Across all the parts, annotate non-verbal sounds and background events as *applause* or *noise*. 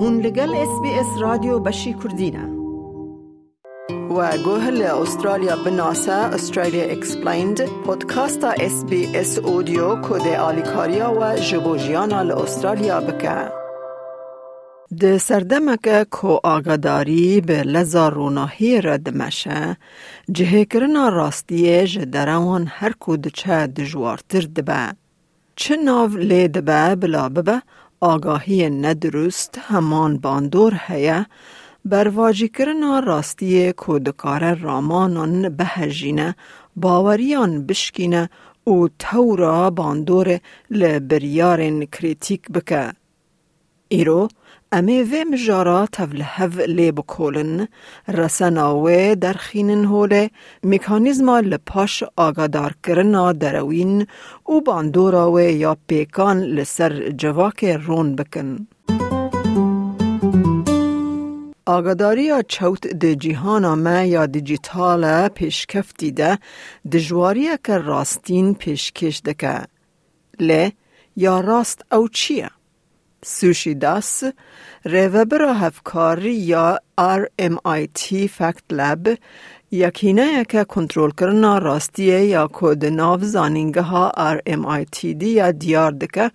هون لگل اس بی اس رادیو بشی کردینه و گوهل استرالیا بناسه استرالیا اکسپلیند پودکاست اس بی اس اودیو کد آلیکاریا و جبوجیانا استرالیا بکه د سردمک کو آگاداری به لزا روناهی رد مشه. جهه کرنا راستیه جدروان هر کود چه دجوارتر دبه. چه ناو لی دبه بلا ببه آگاهی ندرست همان باندور هیا برواجی کرنا راستی کودکار رامانان بهجینه باوریان بشکینه او تورا باندور لبریارن کریتیک بکه. ایرو امی و مجارا تول هف لی بکولن رسناوه در خینن هوله میکانیزما لپاش آگادار کرنا دروین او باندوراوه یا پیکان لسر جواک رون بکن. آگاداری چوت د جیهان ما یا دیجیتال پیشکفتی ده دجواری که راستین پیشکش دکه. لی یا راست او چیه؟ سوشی داس ریوبر هفکاری یا RMIT فکت لب یکینه که کنترل کرنا راستیه یا کود ناو زانینگه ها RMIT دی یا دیار دکه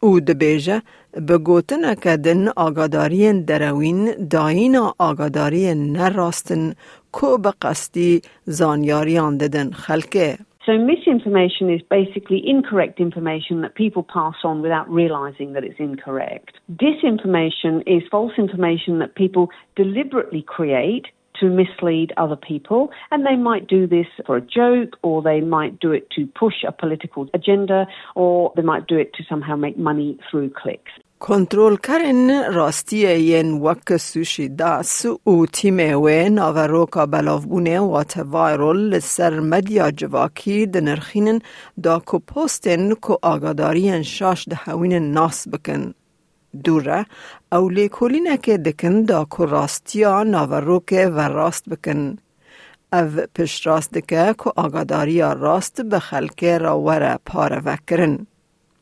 او دبیجه به گوتن که دن آگادارین دروین داین آگاداری نراستن کو به قصدی زانیاریان ددن خلکه. So misinformation is basically incorrect information that people pass on without realizing that it's incorrect. Disinformation is false information that people deliberately create to mislead other people, and they might do this for a joke, or they might do it to push a political agenda, or they might do it to somehow make money through clicks. کنترل کردن راستی ین وک سوشی داس او تیم و ناوروکا بلاوبونه و وایرول سر مدیا جواکی دنرخینن دا کو پوستن کو آگادارین شاش ده هوین ناس بکن. دوره او لیکولینه که دکن دا کو راستیا ناوروکه و راست بکن. او پش راست دکه کو آگاداریا راست به خلکه را وره پاره وکرن.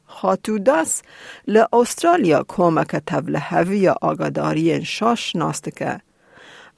خاتوداس ل استرالیا کمک تبل هوی آگاداری شاش ناستکه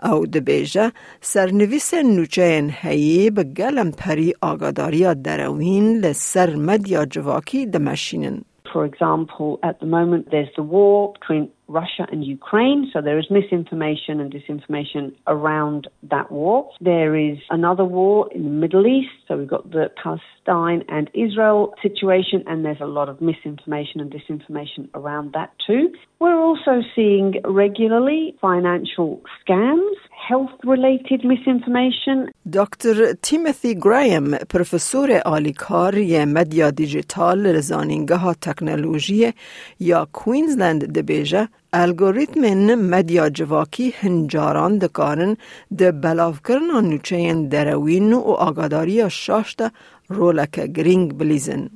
او دبیجه سرنویس نوچه هیی به گلم پری آگاداری دروین لسر مدیا جواکی دمشینن. For example, at the moment there's the war between Russia and Ukraine, so there is misinformation and disinformation around that war. There is another war in the Middle East, so we've got the Palestine and Israel situation, and there's a lot of misinformation and disinformation around that too. We're also seeing regularly financial scams, health related misinformation. Dr. Timothy Graham, پروفسور آلیکار مدیا دیجیتال لزانینگاه تکنولوژی یا کوینزلند دبیجه الگوریتم مدیا جواکی هنجاران دکارن ده بلاف کرنا نوچه دروین و آگاداری شاشت رولک گرینگ بلیزن.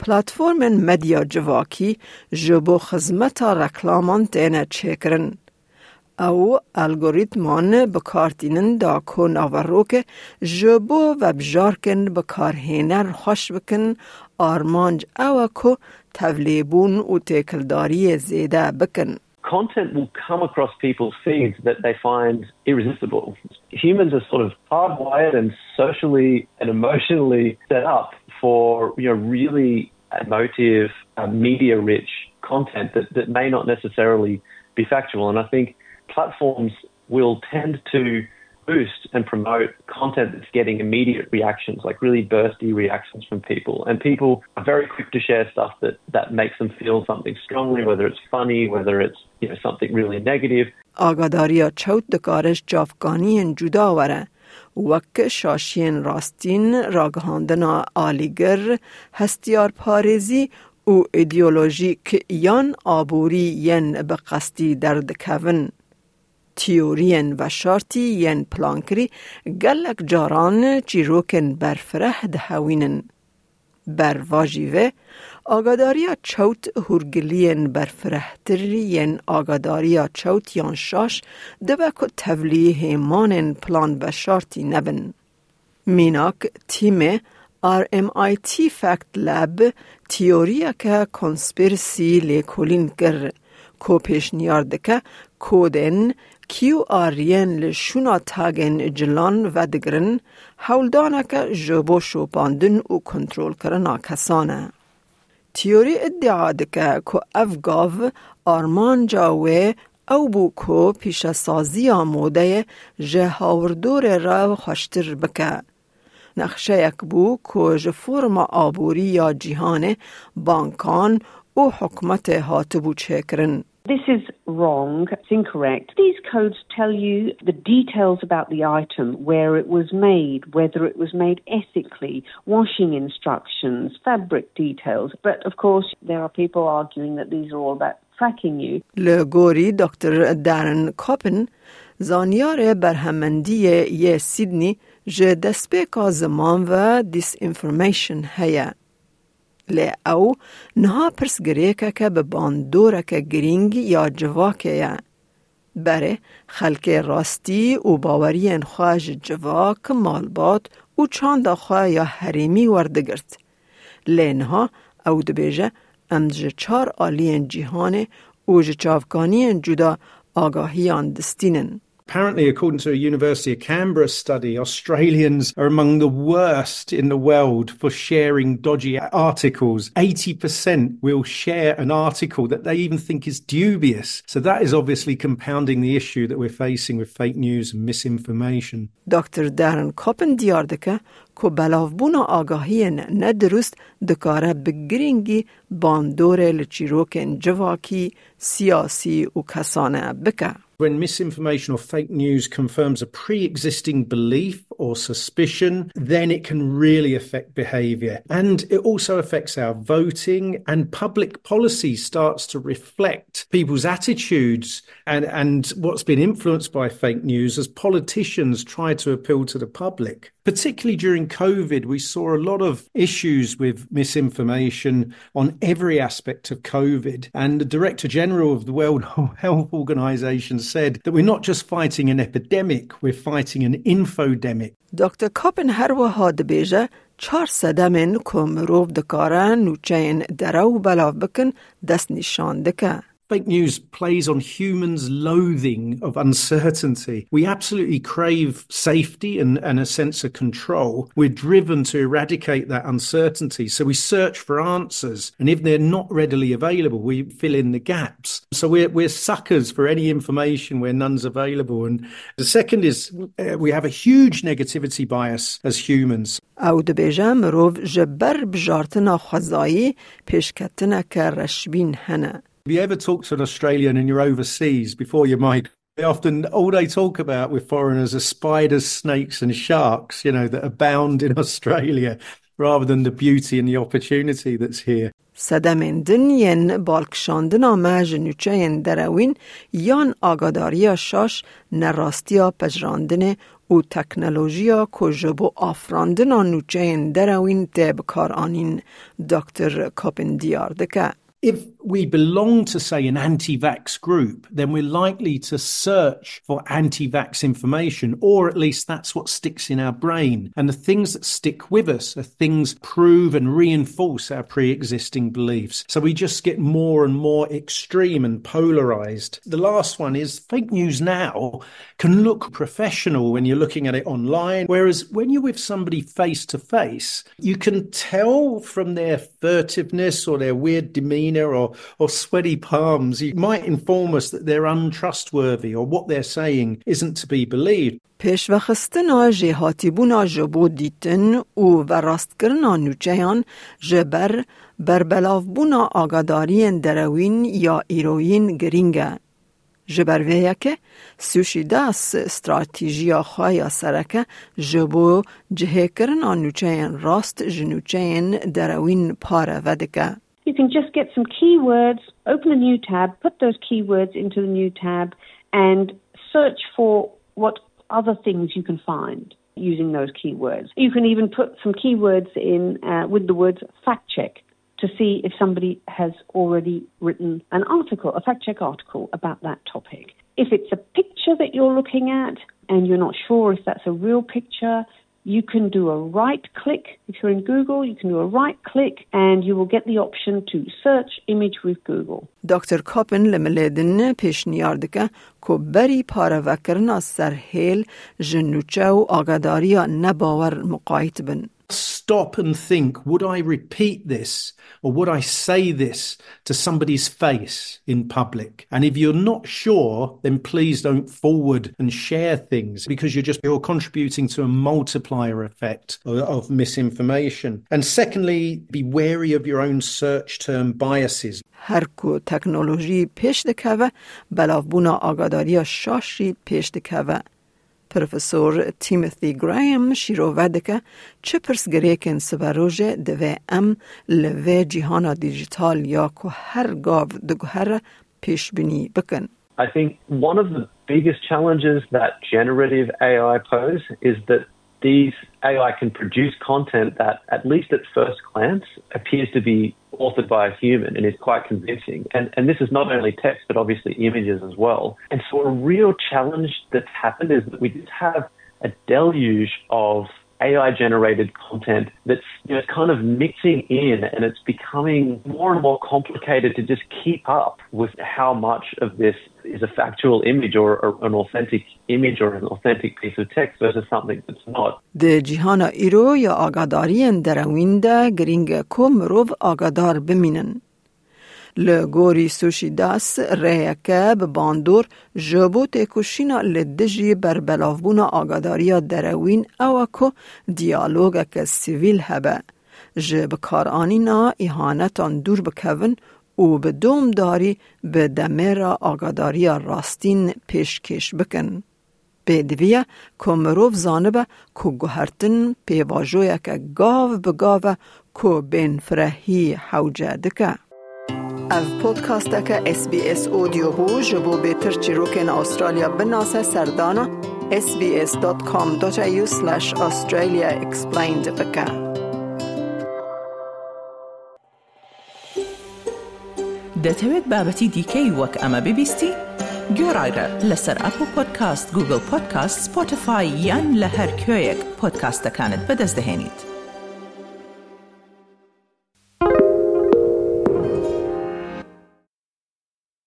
پلاتفورم مدیا جواکی جبو خزمت رکلامان تینه چکرن. او الگوریتمان بکارتینن دا کو ناوروک جبو و بجارکن بکارهینر خوش بکن آرمانج او کو تولیبون و تکلداری زیده بکن. Content will come across people's feeds that they find irresistible. Humans are sort of hardwired and socially and emotionally set up for you know really emotive, uh, media-rich content that, that may not necessarily be factual. And I think platforms will tend to boost and promote content that's getting immediate reactions, like really bursty reactions from people. And people are very quick to share stuff that, that makes them feel something strongly, whether it's funny, whether it's you know something really negative. آگاداریا چوت دکارش جافگانی جدا وره وک شاشین راستین راگهاندنا آلیگر هستیار پارزی او ایدئولوژیک یان آبوری ین به قصدی درد کون. تیورین و شارتی ین پلانکری گلک جاران چیروکن برفره دهوینن. بر واجیوه آگاداریا چوت هرگلین برفرهتری ین آگاداریا چوت یان شاش دبکو تولیه مانن پلان و شارتی نبن. میناک تیم RMIT فکت لب تیوریا که کنسپیرسی لیکولین گر کو پیشنیار دکه کودن کیو آرین لشونا تاگن جلان و دگرن حولدانه که جبو شوپاندن و کنترول کرنا کسانه. تیوری ادعا دکه که افگاو آرمان جاوه او بو کو پیش سازی آموده جه هاوردور را خوشتر بکه. نقشه یک بو که جه فرم آبوری یا جیهان بانکان و حکمت هاتبو چکرن. This is wrong. It's incorrect. These codes tell you the details about the item, where it was made, whether it was made ethically, washing instructions, fabric details. But of course, there are people arguing that these are all about tracking you. لگوری دکتر دارن کاپن زانیار برهمندی یه سیدنی جه دسپیکا زمان و دیس انفرمیشن هیا. لی او نها پرس گریه که به باندوره که گرینگ یا جواکه یه. بره خلک راستی و باوری انخواج جواک مالبات او چاند آخواه یا حریمی ورده گرد. لینها او دو بیجه امز چار آلی جیهانه او جچافکانی ان جدا آگاهیان دستینن. Apparently, according to a University of Canberra study, Australians are among the worst in the world for sharing dodgy articles. 80% will share an article that they even think is dubious. So that is obviously compounding the issue that we're facing with fake news and misinformation. Dr. Darren Koppen دیار دکه که بلاوبونا آگاهی ندرست دکاره بگرینگی باندور لچیروکن جواکی سیاسی و کسانه بکه. when misinformation or fake news confirms a pre existing belief or suspicion, then it can really affect behavior. And it also affects our voting, and public policy starts to reflect people's attitudes and, and what's been influenced by fake news as politicians try to appeal to the public. Particularly during COVID, we saw a lot of issues with misinformation on every aspect of COVID. And the Director General of the World *laughs* Health Organization said that we're not just fighting an epidemic, we're fighting an infodemic. Dr. Coppen هەروە هادبێژە چار سەدەمێن کۆ مرۆڤ دەکارە نوچەین دەرە و بەلاو بکن دست نشان دکه. Fake news plays on humans' loathing of uncertainty. We absolutely crave safety and, and a sense of control. We're driven to eradicate that uncertainty. So we search for answers. And if they're not readily available, we fill in the gaps. So we're, we're suckers for any information where none's available. And the second is uh, we have a huge negativity bias as humans. او دبیجه مروف جبر بجارتنا خوزایی پیشکتنا که رشبین هنه. Have you ever talked to an Australian and you're overseas before you might? Often, all they talk about with foreigners are spiders, snakes, and sharks, you know, that abound in Australia *laughs* rather than the beauty and the opportunity that's here. سدمندن ین بالکشاندن آمج نوچه دروین یان آگاداریا شاش نراستیا پجراندن و تکنولوژیا کجبو آفراندن نوچه دروین تب کار آنین دکتر کاپن دیار دکه. If we belong to, say, an anti vax group, then we're likely to search for anti vax information, or at least that's what sticks in our brain. And the things that stick with us are things prove and reinforce our pre existing beliefs. So we just get more and more extreme and polarized. The last one is fake news now can look professional when you're looking at it online, whereas when you're with somebody face to face, you can tell from their furtiveness or their weird demeanor or or sweaty palms. You might inform us that they're untrustworthy or what they're saying isn't to be believed. پیش و خستن آجی دیتن و و راست کرن آنوچهان جی بر بر بلاف بون دروین یا ایروین گرینگه. جبر ویاکه سوشی داس ستراتیجی آخوایا سرکه جی بو جهه کرن آنوچهان راست جنوچهان دروین پاره ودکه. You can just get some keywords, open a new tab, put those keywords into the new tab, and search for what other things you can find using those keywords. You can even put some keywords in uh, with the words fact check to see if somebody has already written an article, a fact check article about that topic. If it's a picture that you're looking at and you're not sure if that's a real picture, you can do a right click. If you're in Google, you can do a right click and you will get the option to search image with Google. Dr. Coppen lemeledin پیشنیاردکه که بری پاره وکرنا سر هیل جنوچه و آگاداریا نباور مقایت بن stop and think would I repeat this or would I say this to somebody's face in public? And if you're not sure, then please don't forward and share things because you're just you're contributing to a multiplier effect of, of misinformation. And secondly, be wary of your own search term biases. هر کو تکنولوژی پیش دکوه بلاوبونا آگاداریا شاشی پیش دکوه پروفسور تیموثی گرایم شیروه دکه چه پرسگریکن سبروژه دوه ام لوه جیهانا دیجیتال یا که هر گاو دگوهر پیش بینی بکن. I think one of the biggest challenges that generative AI pose is that these AI can produce content that, at least at first glance, appears to be authored by a human and is quite convincing. And, and this is not only text, but obviously images as well. And so a real challenge that's happened is that we just have a deluge of AI generated content that's you know kind of mixing in and it's becoming more and more complicated to just keep up with how much of this is a factual image or, or an authentic image or an authentic piece of text versus something that's not. د جیهان ایرو یا آگاداری دروین ده گرینگ کو مروف آگادار بمینن. لگوری سوشی داس ریکب باندور جبو تکوشینا لدجی بر بلافبون آگاداریا دروین اوکو دیالوگ که سیویل هبه جب کارانینا ایهانتان دور بکون او به دوم داری به دمیر آگاداریا راستین پیشکش بکن. پێدویە کۆ مرۆڤ زانبە که گوهرتن که گاو بگاوه که بین فرهی حوجه دکه. Ev podkasteke SBS Audio bû ji bo bêtir çîrokên Astralya binase serdana sbs.com.au/australia explained bike. دەتەوێت بابەتی دیکەی وەک ئەمە ببیستی؟ گۆڕایرە لەسەر ئەپ و پۆدکاست گوگل پۆدکاست سپۆتفاای یان لە هەر کوێیەک پۆدکاستەکانت بەدەستدەێنیت.